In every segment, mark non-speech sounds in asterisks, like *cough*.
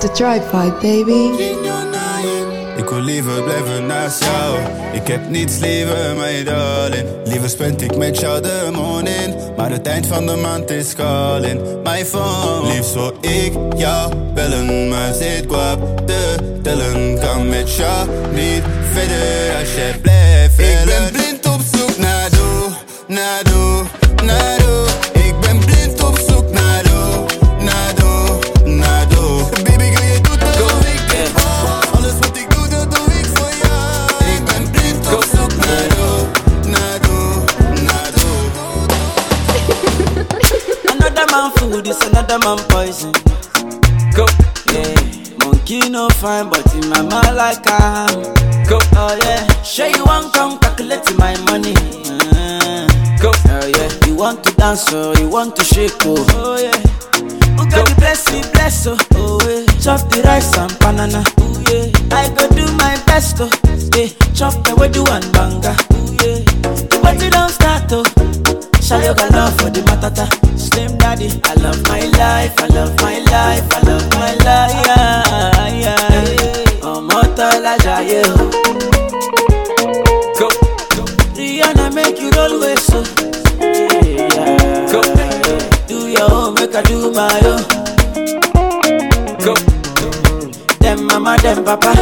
The drive-by, baby. Ik wil liever blijven naast jou. Ik heb niets liever, my darling. Liever spend ik met jou de morning. Maar het eind van de maand is calling. My phone. Liefst wil ik jou bellen, maar zit kwap te tellen. Kan met jou niet verder als jij blijft is poison. Go, yeah. Monkey no fine, but in my mind like I'm. Go, oh yeah. Sure you want come calculate my money. Uh, go, oh yeah. You want to dance, oh, you want to shake, oh, oh yeah. Who got the bless me, bless, oh, oh yeah. Chop the rice and banana, oh yeah. I go do my best, oh, yeah. Chop the do and banga, oh yeah. The party don't start, oh. Show your love for the matata. Slim daddy, I love my life, I love my life, I love my life. Yeah, yeah. Ọmọ tọ́lá jayé o. Go. Rihanna make you roll with so. Yeah. Go. Do your own, make I do my own. Go. Them mama, them papa,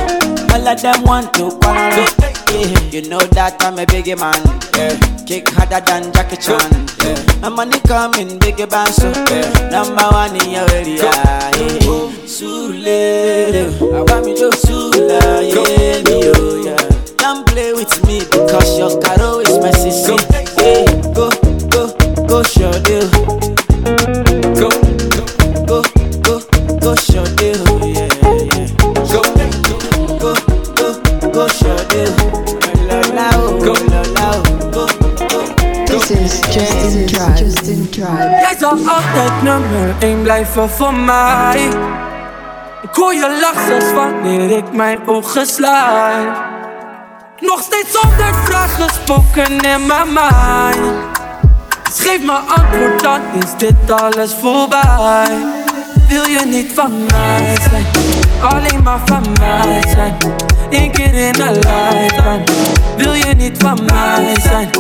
all of them want to quarrel. Yeah. You know that I'm a biggie man. Kick harder than Jackie Chan. Yeah. My money coming, band so. Yeah. Number one in your area. Sule, I want me to Sula, voor mij. Ik hoor je lach zelfs wanneer ik mijn ogen sluit. Nog steeds honderd vragen spoken in mijn mind. Dus geef me antwoord, dan is dit alles voorbij. Wil je niet van mij zijn? Alleen maar van mij zijn. Eén keer in een lifetime. Wil je niet van mij zijn?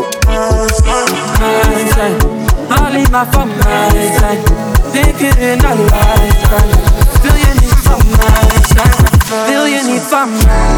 Mij zijn. Alleen maar van mij zijn. Keer in een lifetime. Wil je niet van mij zijn? Wil je niet van mij?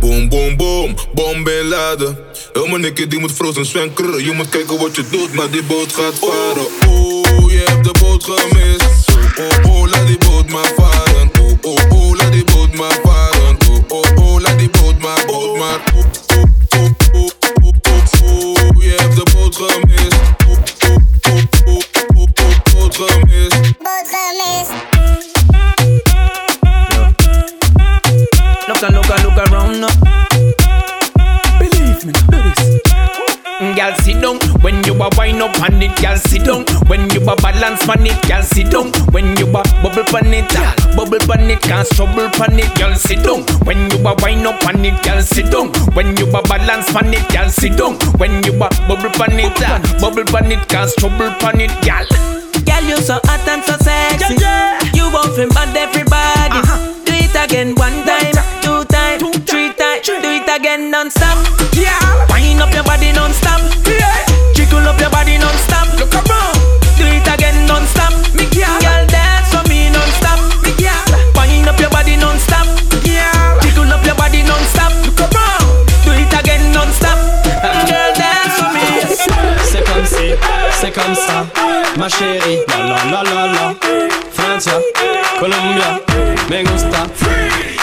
Boom, boom, boom, bom bin laden. Mijn nikke die moet frozen krullen. Je moet kijken wat je doet, maar die boot gaat varen. Oh, je hebt de boot gemist. Oh, oh, laat die boot maar varen. Oh, oh, oh, laat die boot maar varen. Oh, oh, oh, laat die boot maar, boot maar. Oh, oh, oh, oh, oh, oh, oh, je hebt de boot gemist. Oh, oh, oh, oh, oh, oh, boot gemist. You wind up on it. Girl, sit down when you a balance on it. Girl, sit down when you a bubble on it. Girl, bubble on it, can't trouble on it. Girl, sit down when you a wind up on it. Girl, sit down when you a balance on it. Girl, sit down when you a bubble on it. Girl, bubble on it, can't trouble on it. Girl. Girl, you so hot and so sexy. You won't feel bad everybody. Uh-huh. Do it again one time, two time, three time. Do it again non-stop. Yeah. Wind up your body non-stop. Comme ça, ma chérie. La la la la la. Francia, Colombia, me gusta. Yeah.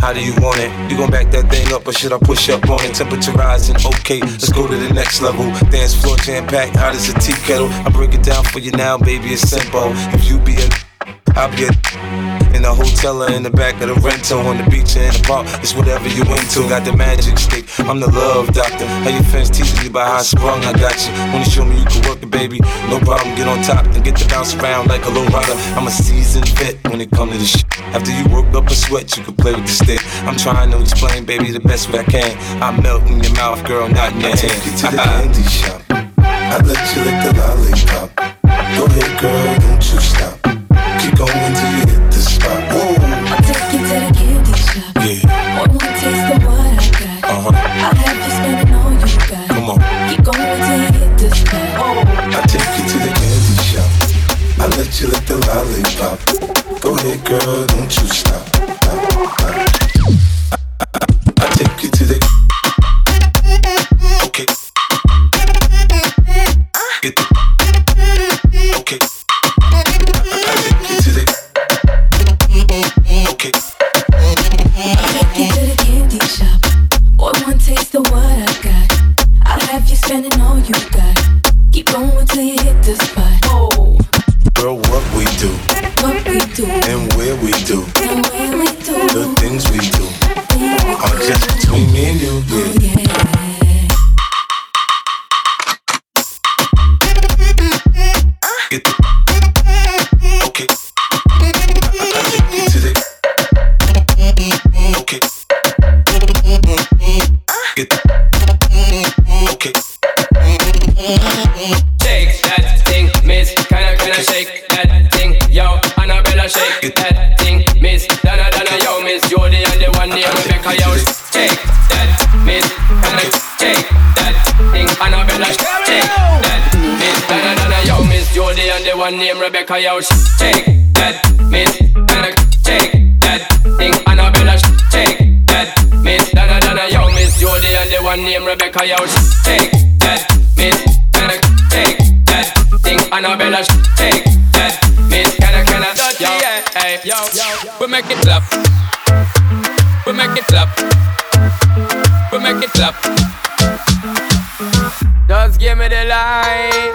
How do you want it? You gon' back that thing up or should I push up on it? Temperature rising, okay, let's go to the next level. Dance floor jam packed, hot as a tea kettle. I break it down for you now, baby, it's simple. If you be a, I'll be a. In the hotel or in the back of the rental, on the beach or in the park, it's whatever you into. Got the magic stick, I'm the love doctor. How your fans teasing you about how I sprung, I got you. Wanna show me you can work it, baby? No problem, get on top and get to bounce around like a low rider. I'm a seasoned vet when it comes to this shit. After you work up a sweat, you can play with the stick. I'm trying to explain, baby, the best way I can. I melt in your mouth, girl, not in your hand. Take you to the *laughs* candy shop. I let you lick the lollipop. Go ahead, girl, don't you stop. Keep going till you lollipop. Go ahead, girl, don't you stop. I take you to the. Okay. Get the. The one named Rebecca, yo. Shake that, miss. Kinda shake that thing, Annabella, shake that, miss. Donna, Donna, yo, miss. Jody and the one named Rebecca, yo. Shake that, miss. Kinda shake that thing, Annabella, shake that, miss. Donna, Donna, yo, miss. Jody and the one named Rebecca, yo. Shake that, miss. Kinda shake that thing, Annabella, shake that, miss. Kinda, kinda, yo, hey, yo, we make it clap, we make it clap, we make it clap. Just give me the line.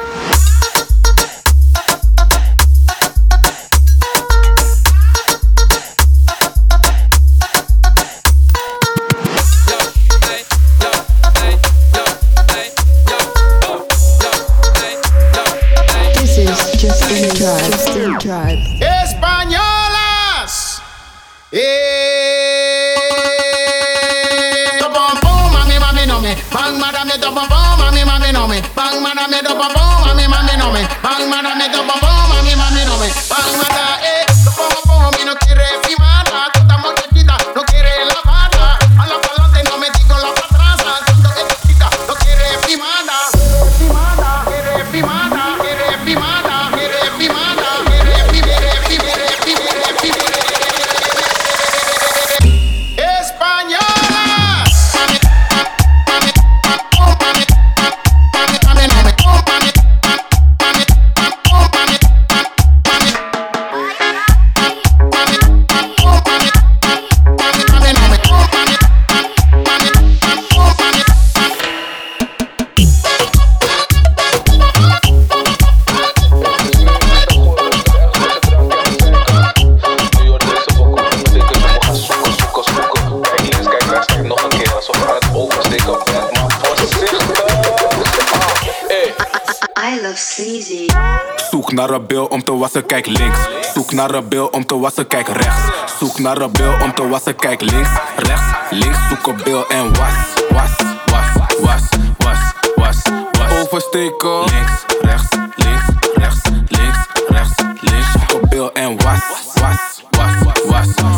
Naar een bil om te wassen, kijk links. Zoek naar een bil om te wassen, kijk rechts. Zoek naar een bil om te wassen, kijk links, rechts, links. Zoek een bil en was, was, was, was, was, was, was. Oversteken. Links, rechts, links, rechts, links, rechts, links. Zoek een bil en was, was, was,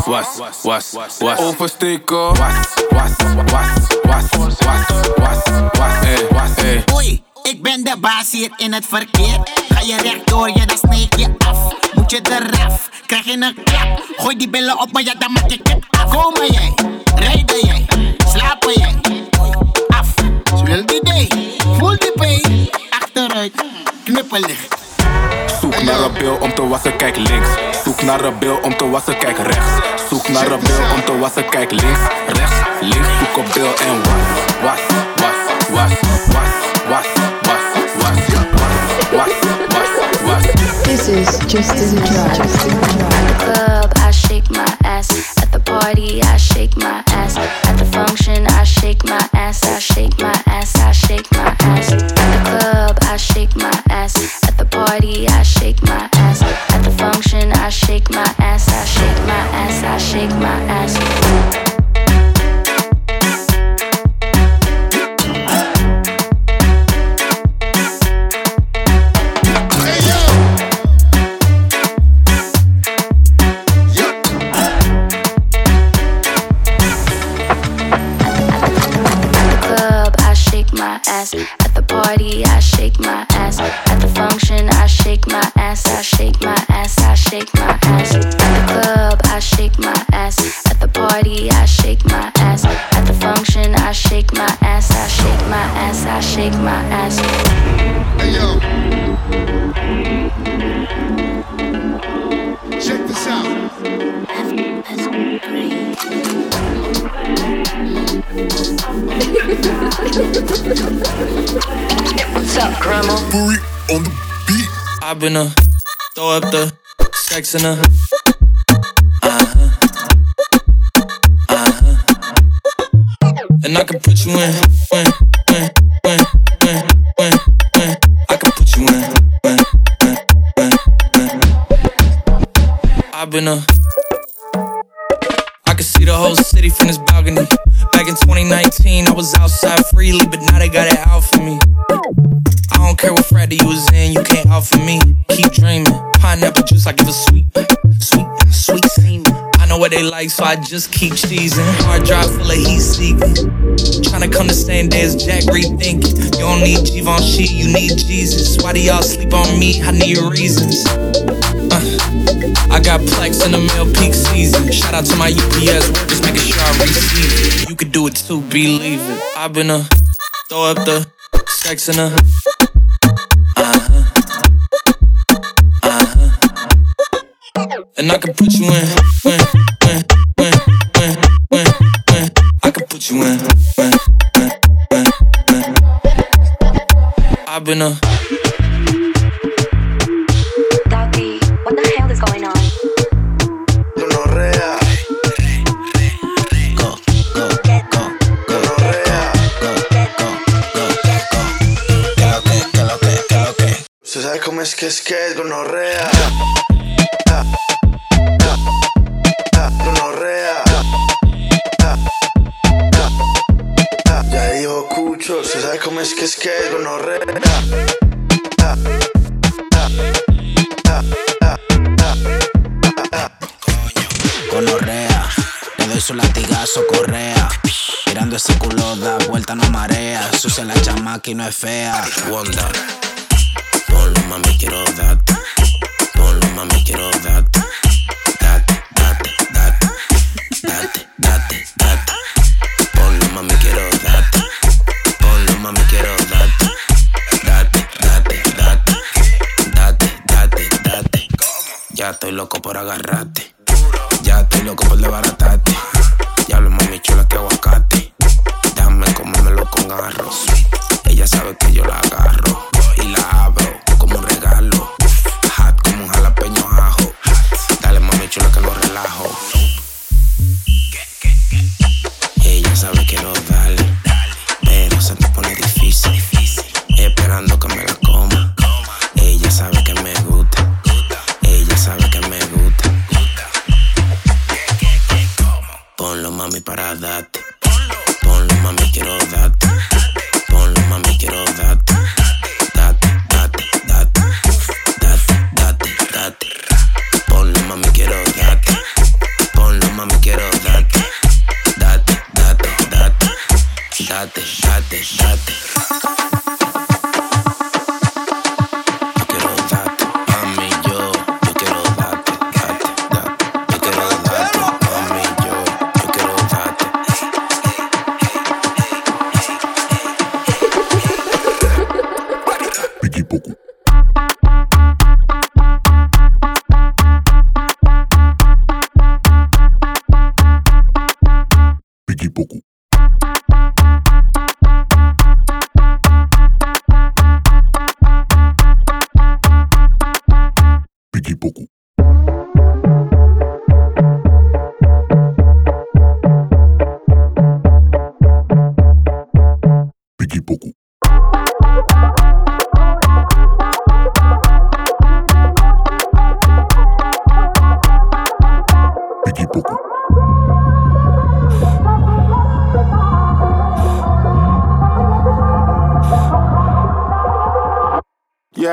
was, was, was, was. Oversteken. Was, was, was, was, was, was, was, eh, was, eh. Oei, ik ben de baas hier in het verkeer. Ga je rechtdoor, ja dan sneek je af. Moet je eraf. Krijg je een klap. Gooi die billen op, maar ja, dan maak je kip. Komen jij, rijden jij, slapen jij. Af, speel die day, voel die pay. Achteruit, knipperlicht. Zoek naar een bil om te wassen, kijk links. Zoek naar een bil om te wassen, kijk rechts. Zoek naar een bil om te wassen, kijk links, rechts, links. Zoek op bil en was, was, This is Justin Tribe. Justin Tribe. club, I shake my ass. At the party, I shake my ass. At the function, I shake my ass. I shake my ass. I shake my ass. At the club, I shake my ass. At the party, I shake my ass. At the function, I shake my ass. I shake my ass. I shake my ass. A. Uh-huh. Uh-huh. And I can put you in, in, in, in, in, in. I can put you in, in, in, in, in. I've been a. I can see the whole city from this balcony. Back in 2019, I was outside freely, but now they got it out for me. I don't care what Friday you was in, you can't out for me. Keep. Pineapple juice, I give a sweet, sweet, sweet semen. I know what they like, so I just keep cheesing. Hard drive full of heat seeking. Tryna come the same day as Jack rethinking. You don't need Givenchy, you need Jesus. Why do y'all sleep on me? I need reasons. Uh, I got plex in the mail peak season. Shout out to my UPS workers, making sure I receive it. You could do it too, believe it. I've been a throw up the sex in a. And I can put you in, in, in, in, in, in, in. I can put you in, in, in, in, in. I've been a Doggy, what the hell is going on? Gonorrea. Go, go, go, go, Gonorrea. go, go, go, go. Que lo que, que lo que, que lo que. ¿Usted sabe cómo es que es que es gonorrea? Gonorrea. Latigazo, correa. Mirando ese culo, da vuelta, no marea. Sucia la chamaca y no es fea. Wonder. Ponlo, mami, quiero date. Ponlo, mami, quiero date. Date, date, date. Date, date, date. Ponlo, mami, quiero date. Ponlo, mami, quiero date. Date, date, date. Date, date, date. Ya estoy loco por agarrarte. Ya estoy loco por desbaratarte.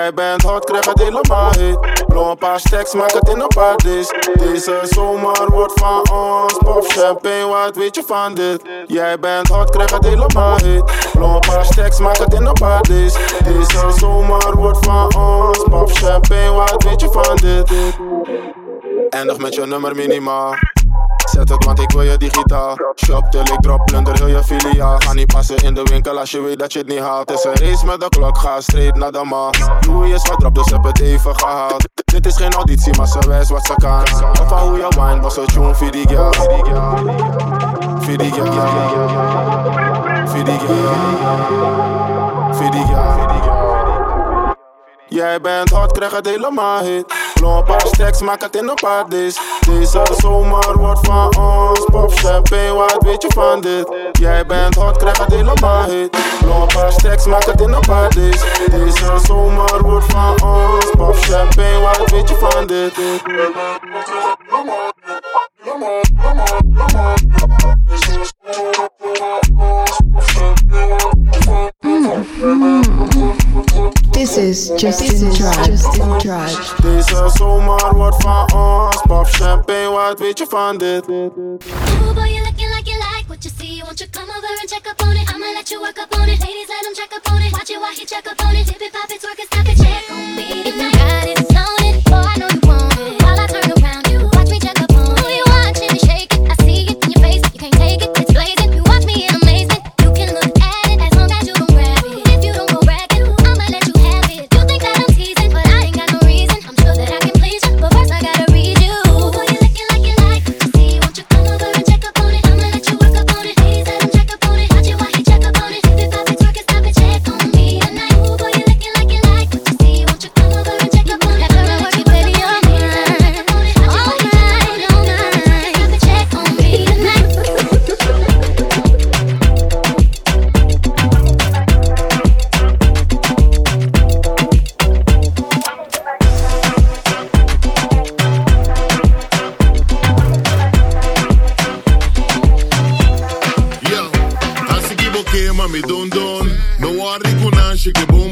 Jij bent hot, krijg het helemaal heet. Blow een paar stacks, maak het in een paar days. Deze zomer wordt van ons. Pop champagne, wat weet je van dit? Jij bent hot, krijg het helemaal heet. Blow een paar stacks, maak het in een paar days. Deze zomer wordt van ons. Pop champagne, wat weet je van dit? Eindig met je nummer minimaal. Zet het, want ik wil je digitaal. Shop till ik drop, plunder heel je filiaal. Ga niet passen in de winkel als je weet dat je het niet haalt. Het is een race met de klok, ga straight naar de maal. Louis is wat drop, dus heb het even gehaald. Dit is geen auditie, maar ze wijst wat ze kan. Of hoe je wine, was een tune voor die girl. Voor die girl. Voor die girl. Voor. Jij bent hot, krijg het helemaal heet. Blow een paar stacks, maak het in een paar days. Deze zomer wordt van ons. Pop champagne, wat weet je van dit? Jij bent hot, krijg het helemaal heet. Blow een paar stacks, maak het in een paar days. Deze zomer wordt van ons. Pop champagne, wat weet je van dit? Mm. This is Justin Tribe. Justin Tribe. Deze zomer wordt uh? van ons. Pop champagne, wat weet je van dit? Ooh, boy, you looking like you like what you see. Won't you come over and check up on it? I'ma let you work up on it. Ladies, let him check up on it. Watch it while he check up on it. Tip it, pop it, twerk it, mami don don. No worry kuna shake boom boom.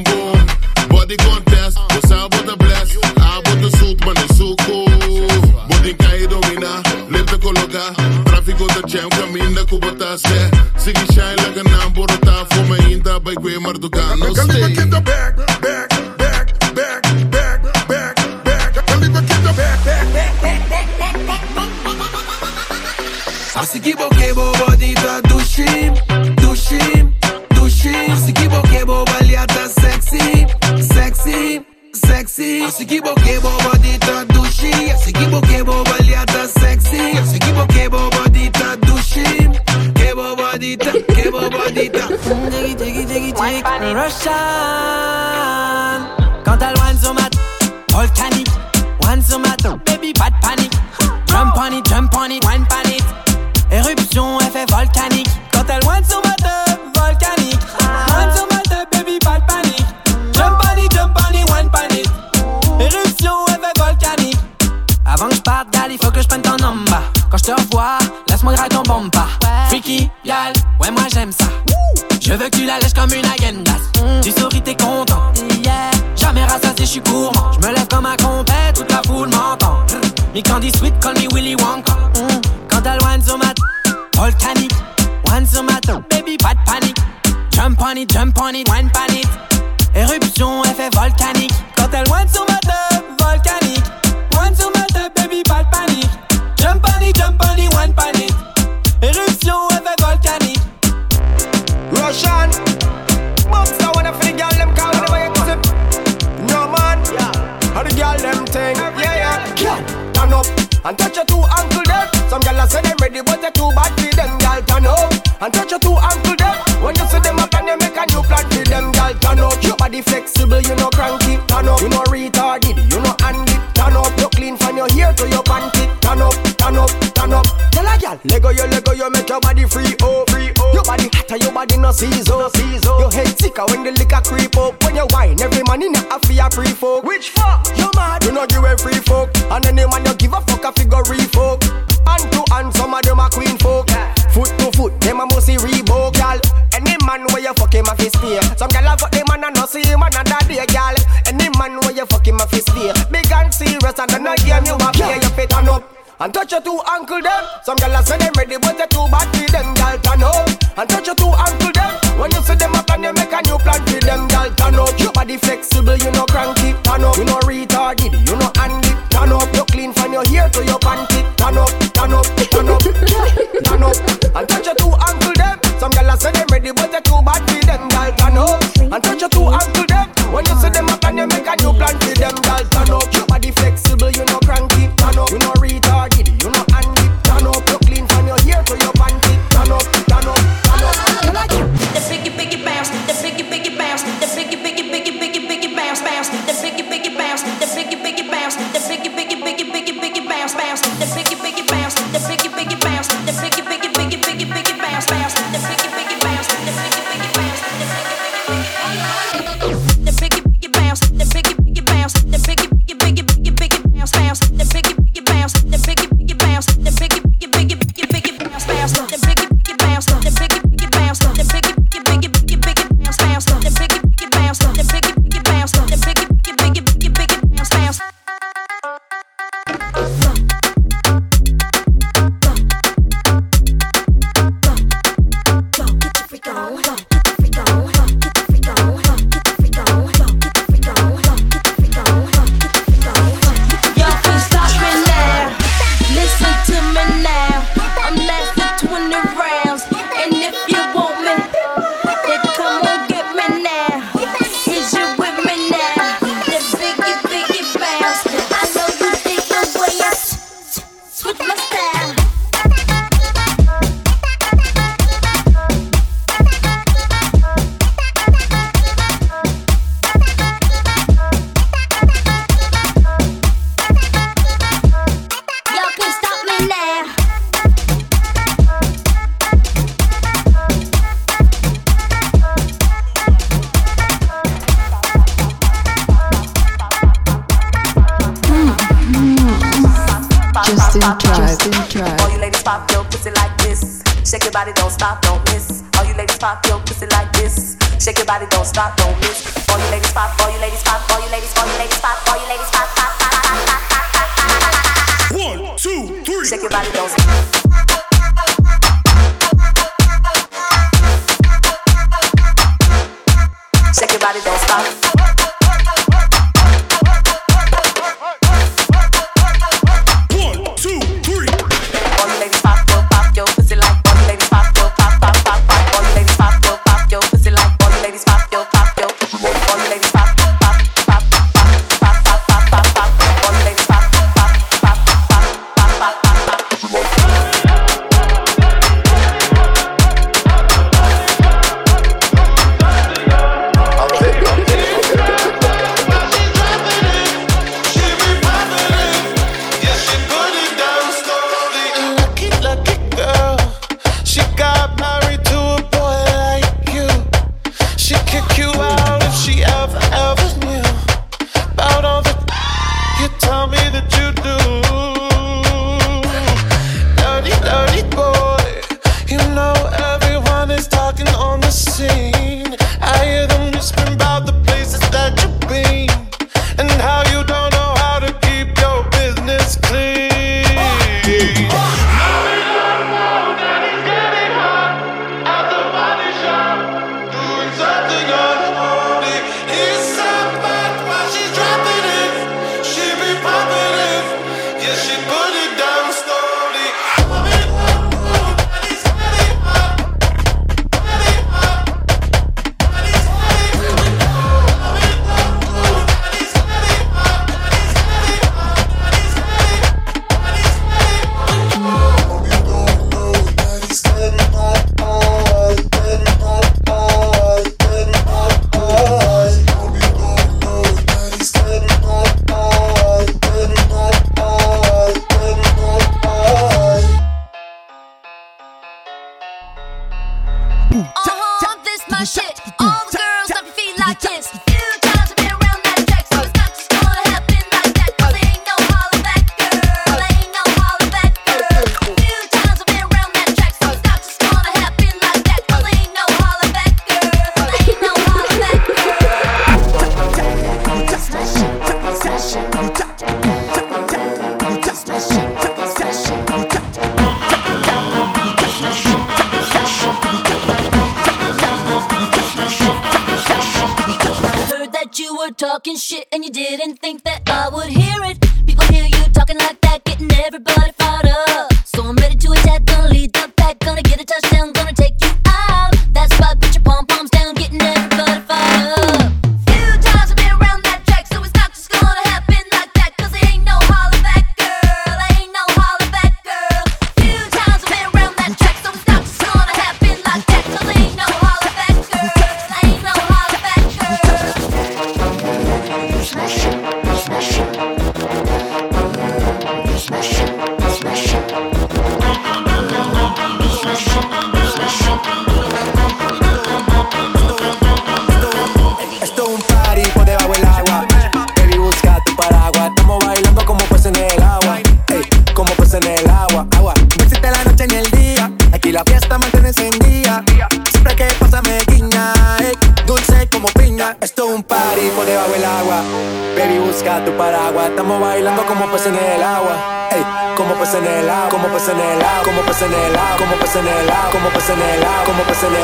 and touch your two ankle them. When you see them up and you make a new plan for them, girl, turn up. Your body flexible, you know cranky, turn up. You know retarded, you know handy, turn up. You clean from your hair to your panty, turn up, turn up, turn up. Tell a girl, lego yo, lego, you make your body free, oh, free, oh. Your body hotter, your body no season, season. Your head sicker when the liquor creep up. When you wine, every man in a happy free folk. Which fuck? You mad? You know you a free folk, and any man you man where you fuck him a fist here. Some gyal a fuck the man and no see him another day, gyal. Any man where you fuck him a fist here. Big and serious and then a game you a play, you fit on up. And touch your two uncle them. Some gyal a say them ready, but they too bad for them, gyal turn up. And touch your two uncle them. When you see them up and you make a new plan for them, gyal turn up. Your body flexible, you no cranky, turn up. You no retarded, you no handy, turn up. You clean from your hair to your panty, turn up, turn up, turn up, *laughs* turn up. And touch your two uncle them. Some gyal a say them ready, but they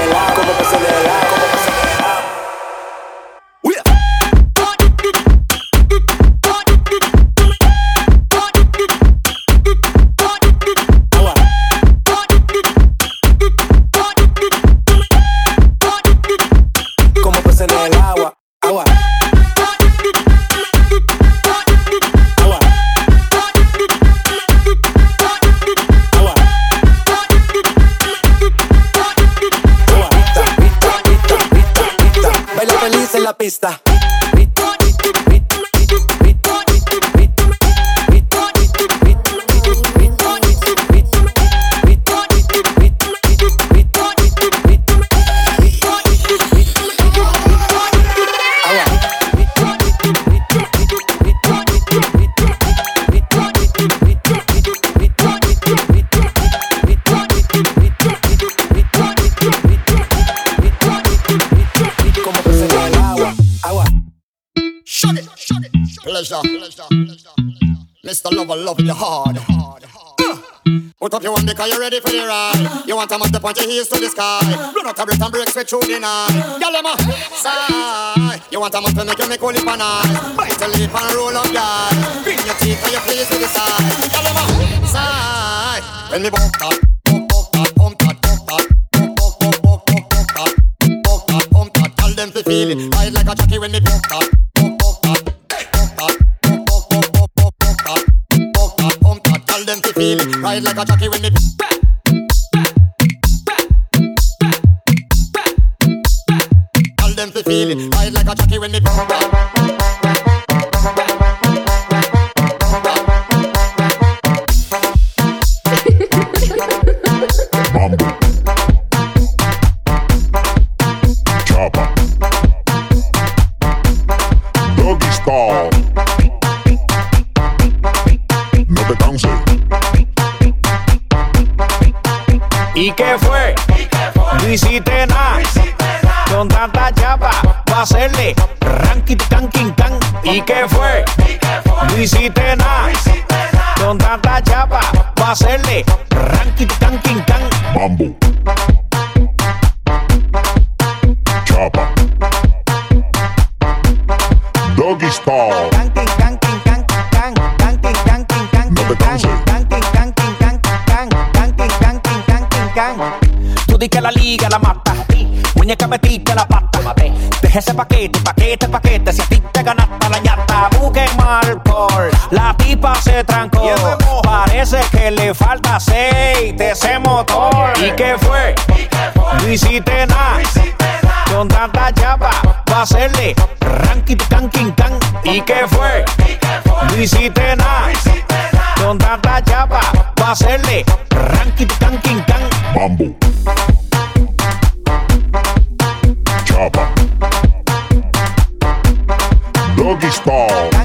Como You want a man to point your heels to the sky. Run out a breath and break sweat through the night. Girl, I'm a sigh. You want a man to make you make only pan eye. Bite your lip and roll up, guy. Bring your teeth and your face to the side. Girl, I'm a sigh. When me bump that, bump, bump that, bump that, bump that, that, that, that. Them to feel it. Ride like a jockey when me bump that, bump, bump that, bump that, bump, bump, bump, bump, bump that, bump that, bump that. Tell them to feel it. Ride like a jockey when me. Tell them feel it. Ride like a jockey when me. Chapa. Doggy Style. No te canses. ¿Y qué fue? Hacerle ranking, canking, can. ¿Y qué fue? Hiciste nada. Con tanta chapa, va a hacerle ranking, canking, can. Mambo. Ese paquete, paquete, paquete. Si a ti te ganaste la ñata, busque mal por. La tipa se trancó. Parece que le falta aceite ese motor. ¿Y qué fue? No hiciste nada. Con tanta chapa, va a hacerle ranking, canking, can. ¿Y qué fue? No hiciste nada. Con tanta chapa, va a hacerle ranking, canking, can. Mambo. Doggy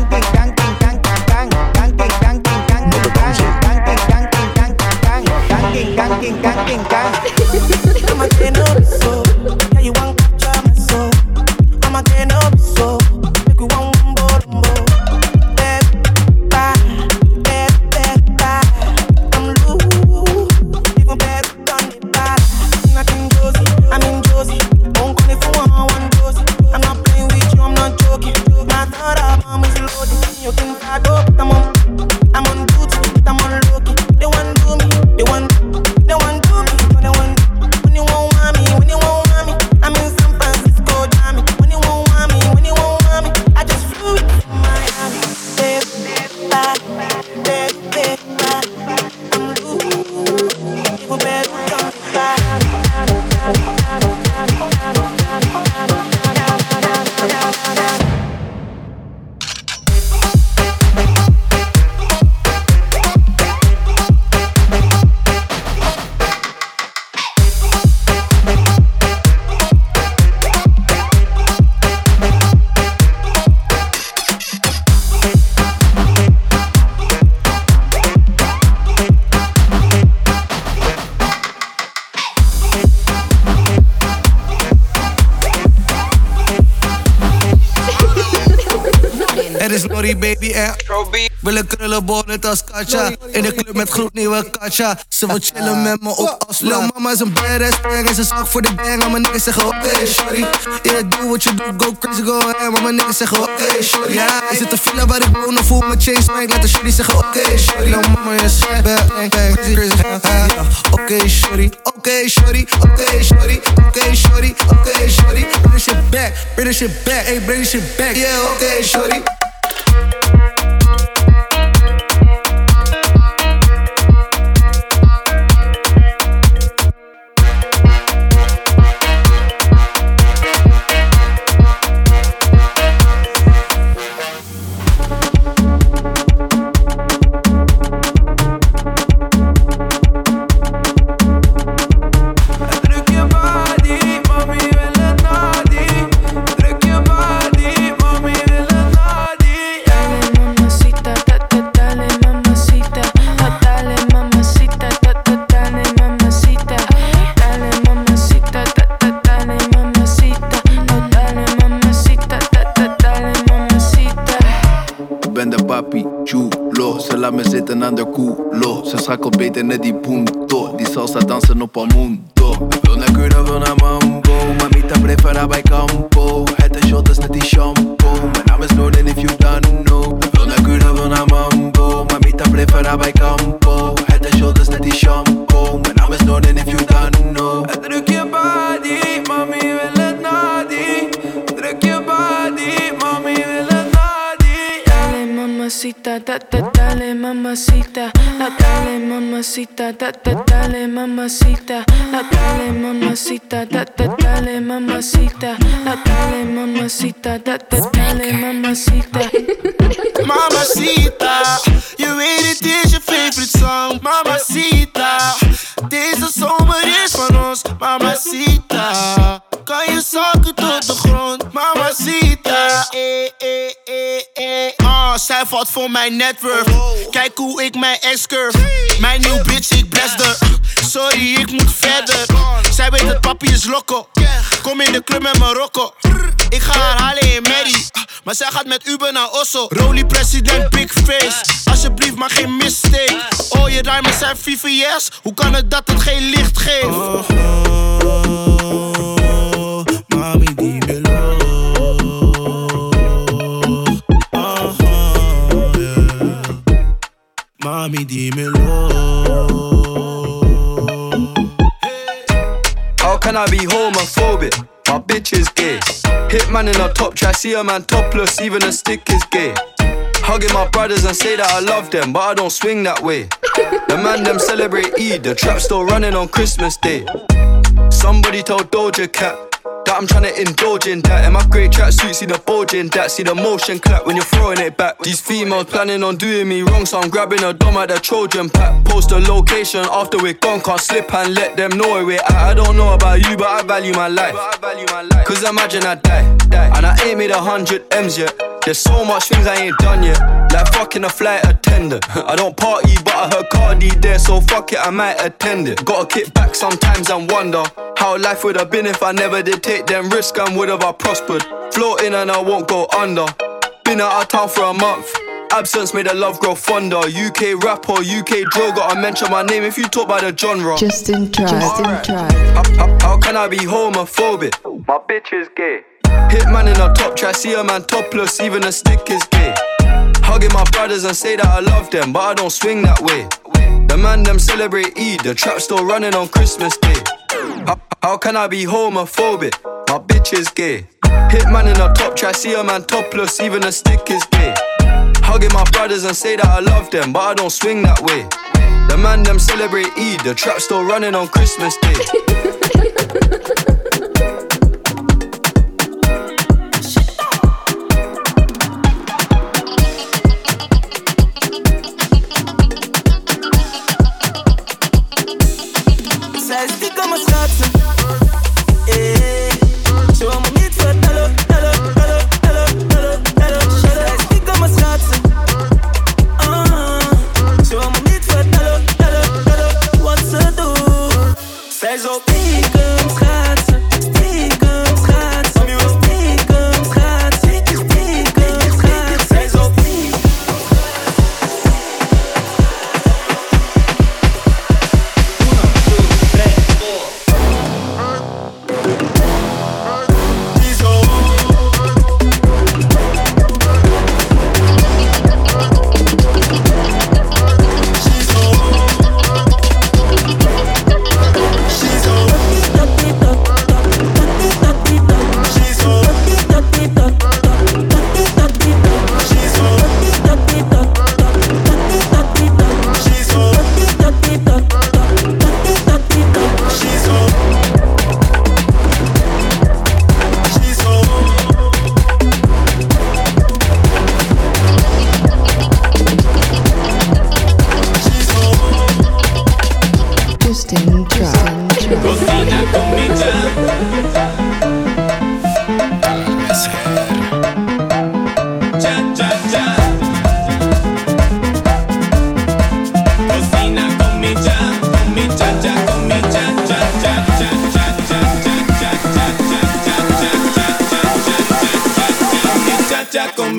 Katja In de club met gloednieuwe Katja Ze wil chillen met me op Lil mama is een badass bang En ze zag voor de bang. Maar mijn niggas zeggen oké shorty Yeah do what you do Go crazy go ahead. Maar mijn niggas zeggen oké shorty Ja. Is het een villa waar ik woon Of voel mijn chain spank. Laat de shorty zeggen oké shorty Lil mama is bad bang bang Crazy crazy Oké shorty Oké shorty Oké shorty Oké shorty Oké shorty Bring this shit back Bring this shit back. Hey bring this shit back. Yeah oké shorty valt voor mijn network. Kijk hoe ik mijn ex curve. Mijn nieuw bitch, ik bless de. Sorry, ik moet verder. Zij weet dat papi is loco. Kom in de club met Marokko. Ik ga haar halen in Mary. Maar zij gaat met Uber naar Osso. Rolly president, big face. Alsjeblieft, maar geen mistake. Oh, je rijmen zijn VVS. Hoe kan het dat het geen licht geeft? mami, dímelo. Mami, dímelo. How can I be homophobic? My bitch is gay. Hitman in a top try, see a man topless, even a stick is gay. Hugging my brothers and say that I love them, but I don't swing that way. The man them celebrate Eid, the trap still running on Christmas Day. Somebody told Doja Cat that I'm trying to indulge in that. In my great tracksuit, see the bulging. in that. See the motion clap when you're throwing it back. These females planning on doing me wrong, so I'm grabbing a dom at the Trojan pack. Post the location after we're gone, can't slip and let them know where we're at. I don't know about you, but I value my life. Cause imagine I die, and I ain't made a hundred M's yet. There's so much things I ain't done yet. Like fucking a flight attendant. *laughs* I don't party, but I heard Cardi there, so fuck it, I might attend it. Gotta kick back sometimes and wonder how life would have been if I never did take them risks and would have I prospered. Floating and I won't go under. Been out of town for a month. Absence made the love grow fonder. UK rapper, UK drill, gotta mention my name if you talk about the genre. Justin Tribe. Justin Tribe. How, how, how can I be homophobic? My bitch is gay. Hitman in a top try, see a man topless, even a stick is gay. Hugging my brothers and say that I love them, but I don't swing that way. The man them celebrate Eid, the trap still running on Christmas Day. How, how can I be homophobic? My bitch is gay. Hit Hitman in a top try, see a man topless, even a stick is gay. Hugging my brothers and say that I love them, but I don't swing that way. The man them celebrate Eid, the trap still running on Christmas Day. *laughs*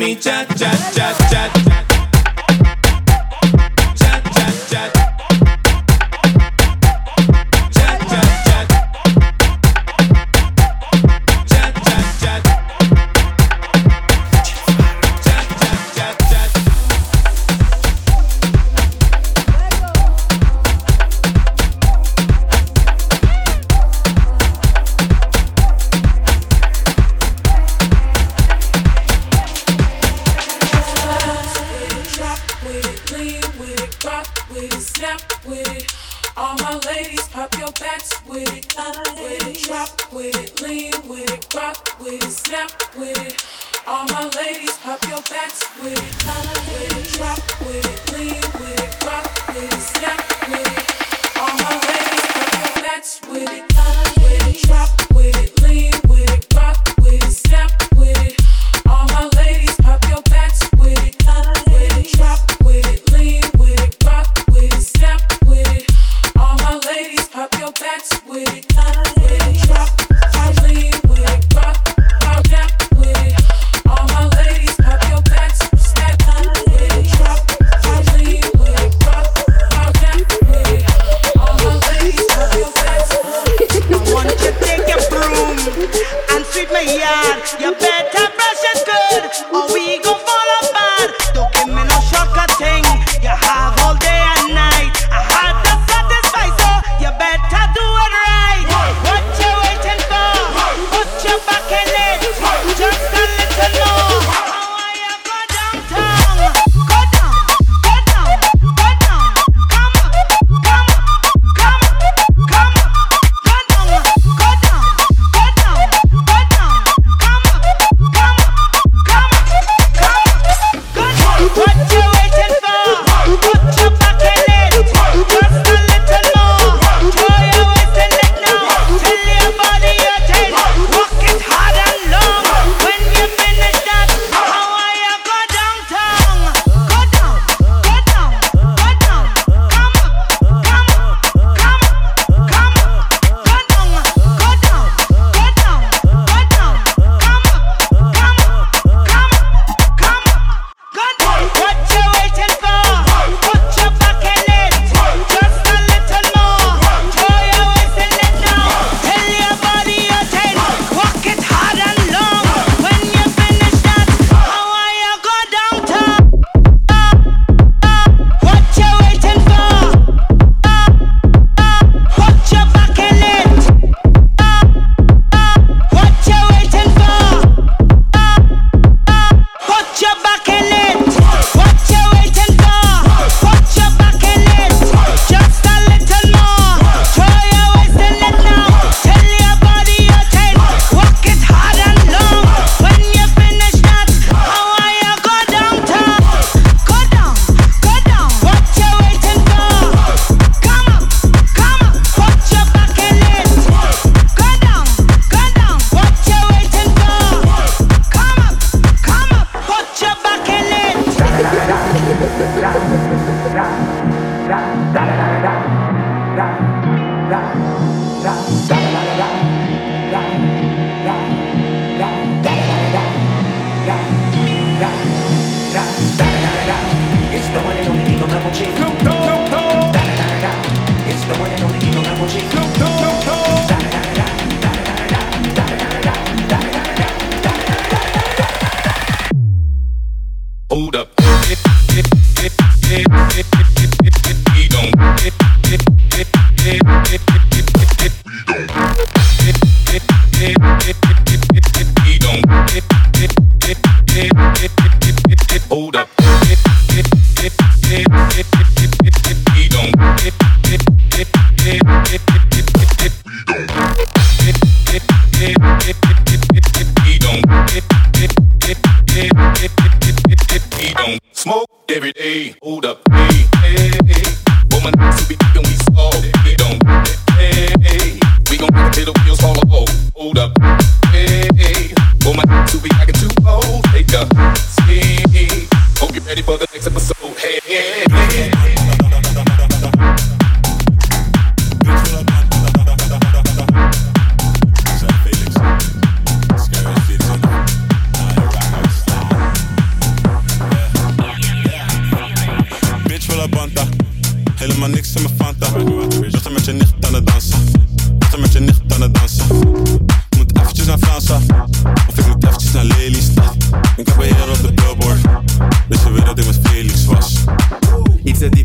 me cha cha cha cha.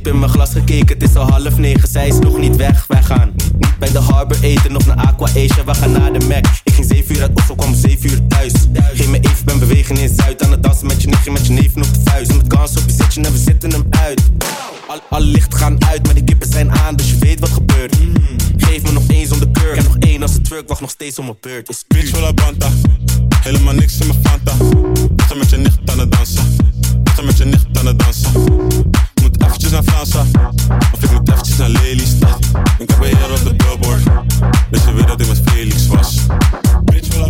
diep in mijn glas gekeken, het is al half negen, zij is nog niet weg, wij gaan. niet Bij de Harbor eten nog naar Aqua Asia, we gaan naar de Mac. Ik ging zeven uur uit Oslo, kwam zeven uur thuis. Geen me even, ben bewegen in Zuid, aan het dansen met je nichtje, met je neef op de vuist. Met kans op je zitje en we zitten hem uit. Al, alle lichten gaan uit, maar de kippen zijn aan, dus je weet wat gebeurt. Geef me nog eens om de keur, ik heb nog één als de truck, wacht nog steeds om mijn beurt. Is bitch la banta, helemaal niks in mijn fanta. Wacht met je nicht aan het dansen, Sta met je nicht aan het dansen. Eventjes naar Fransa, of ik moet eventjes naar Lelystad. Ik heb een op de billboard, dus je weet dat ik met Felix was. Bitch voor la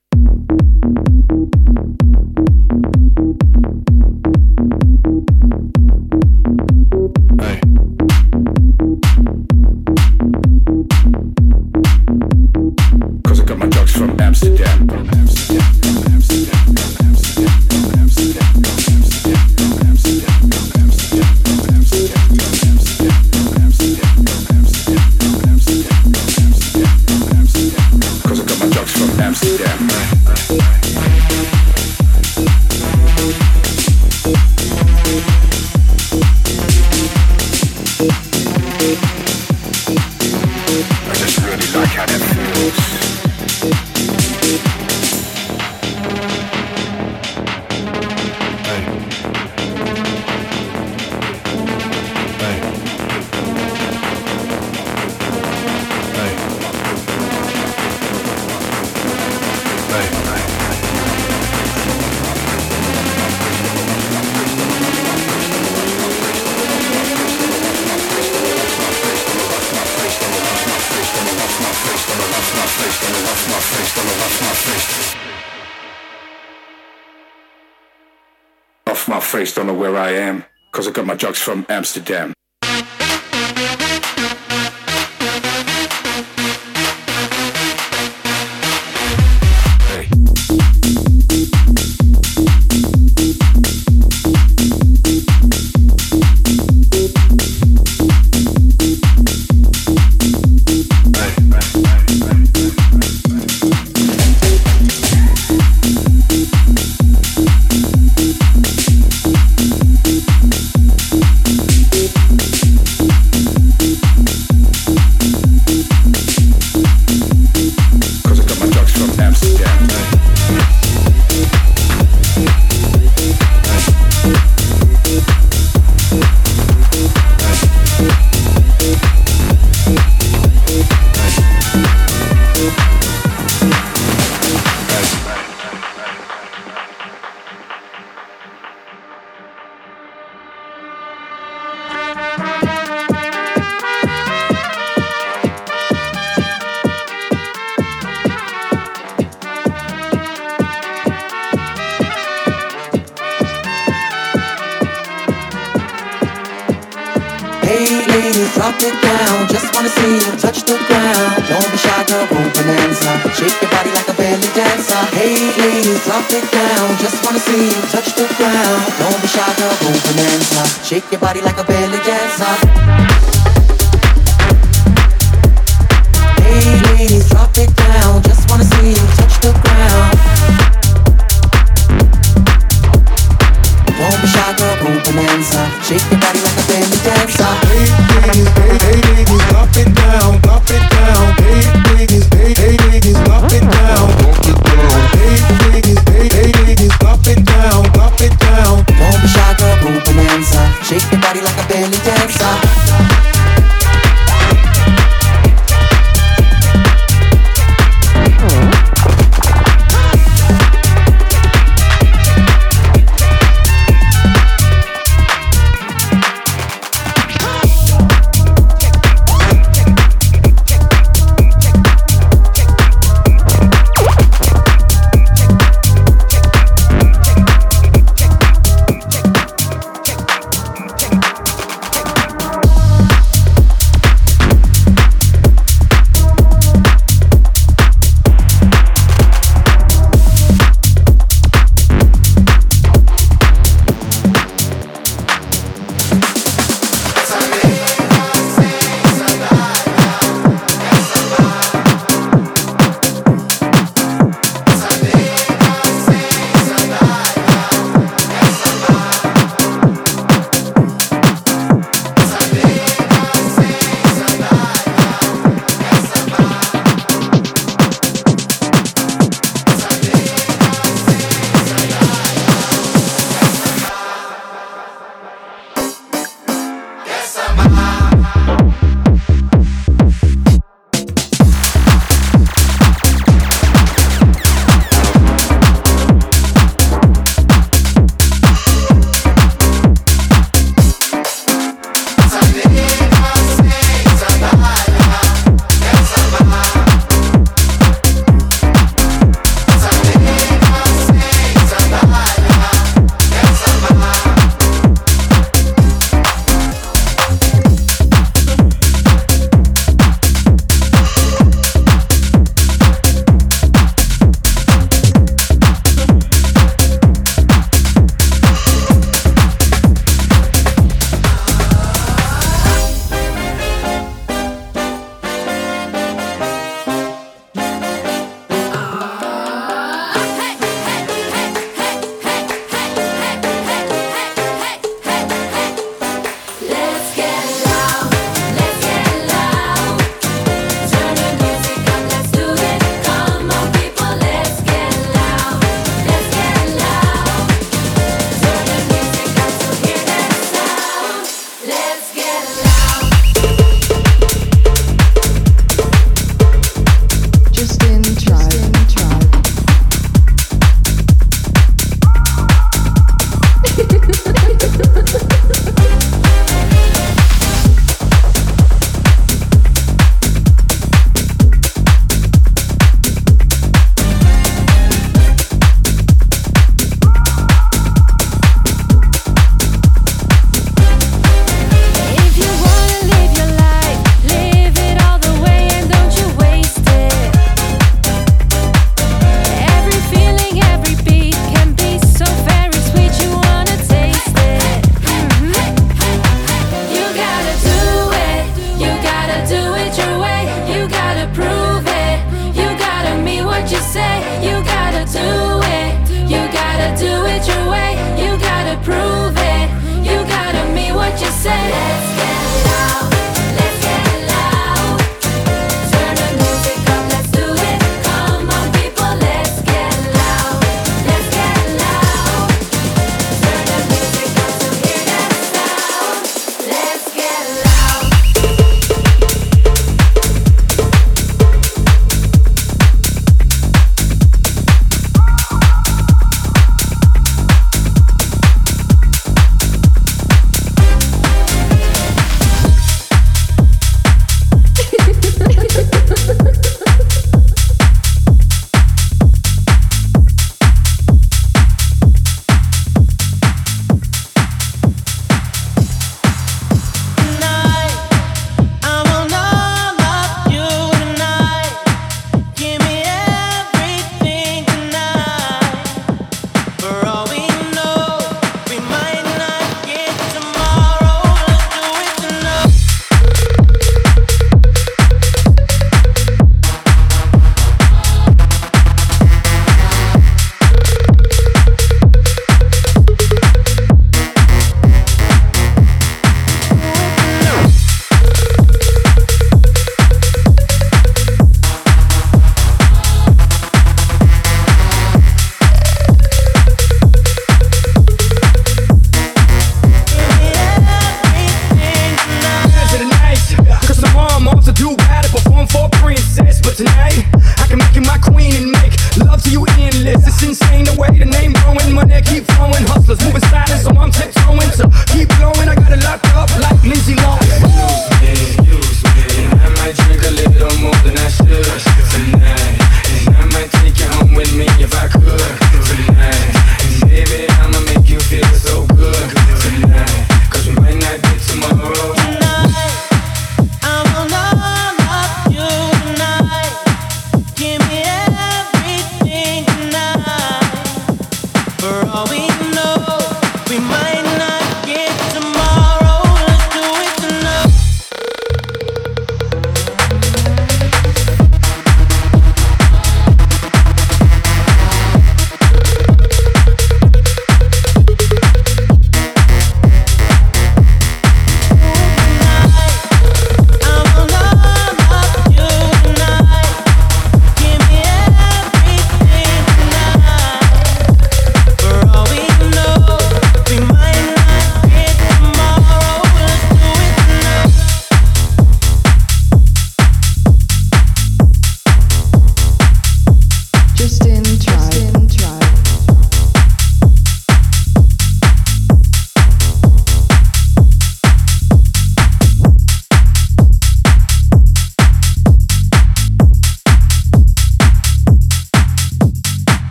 phrase, don't know where I am, because I got my drugs from Amsterdam.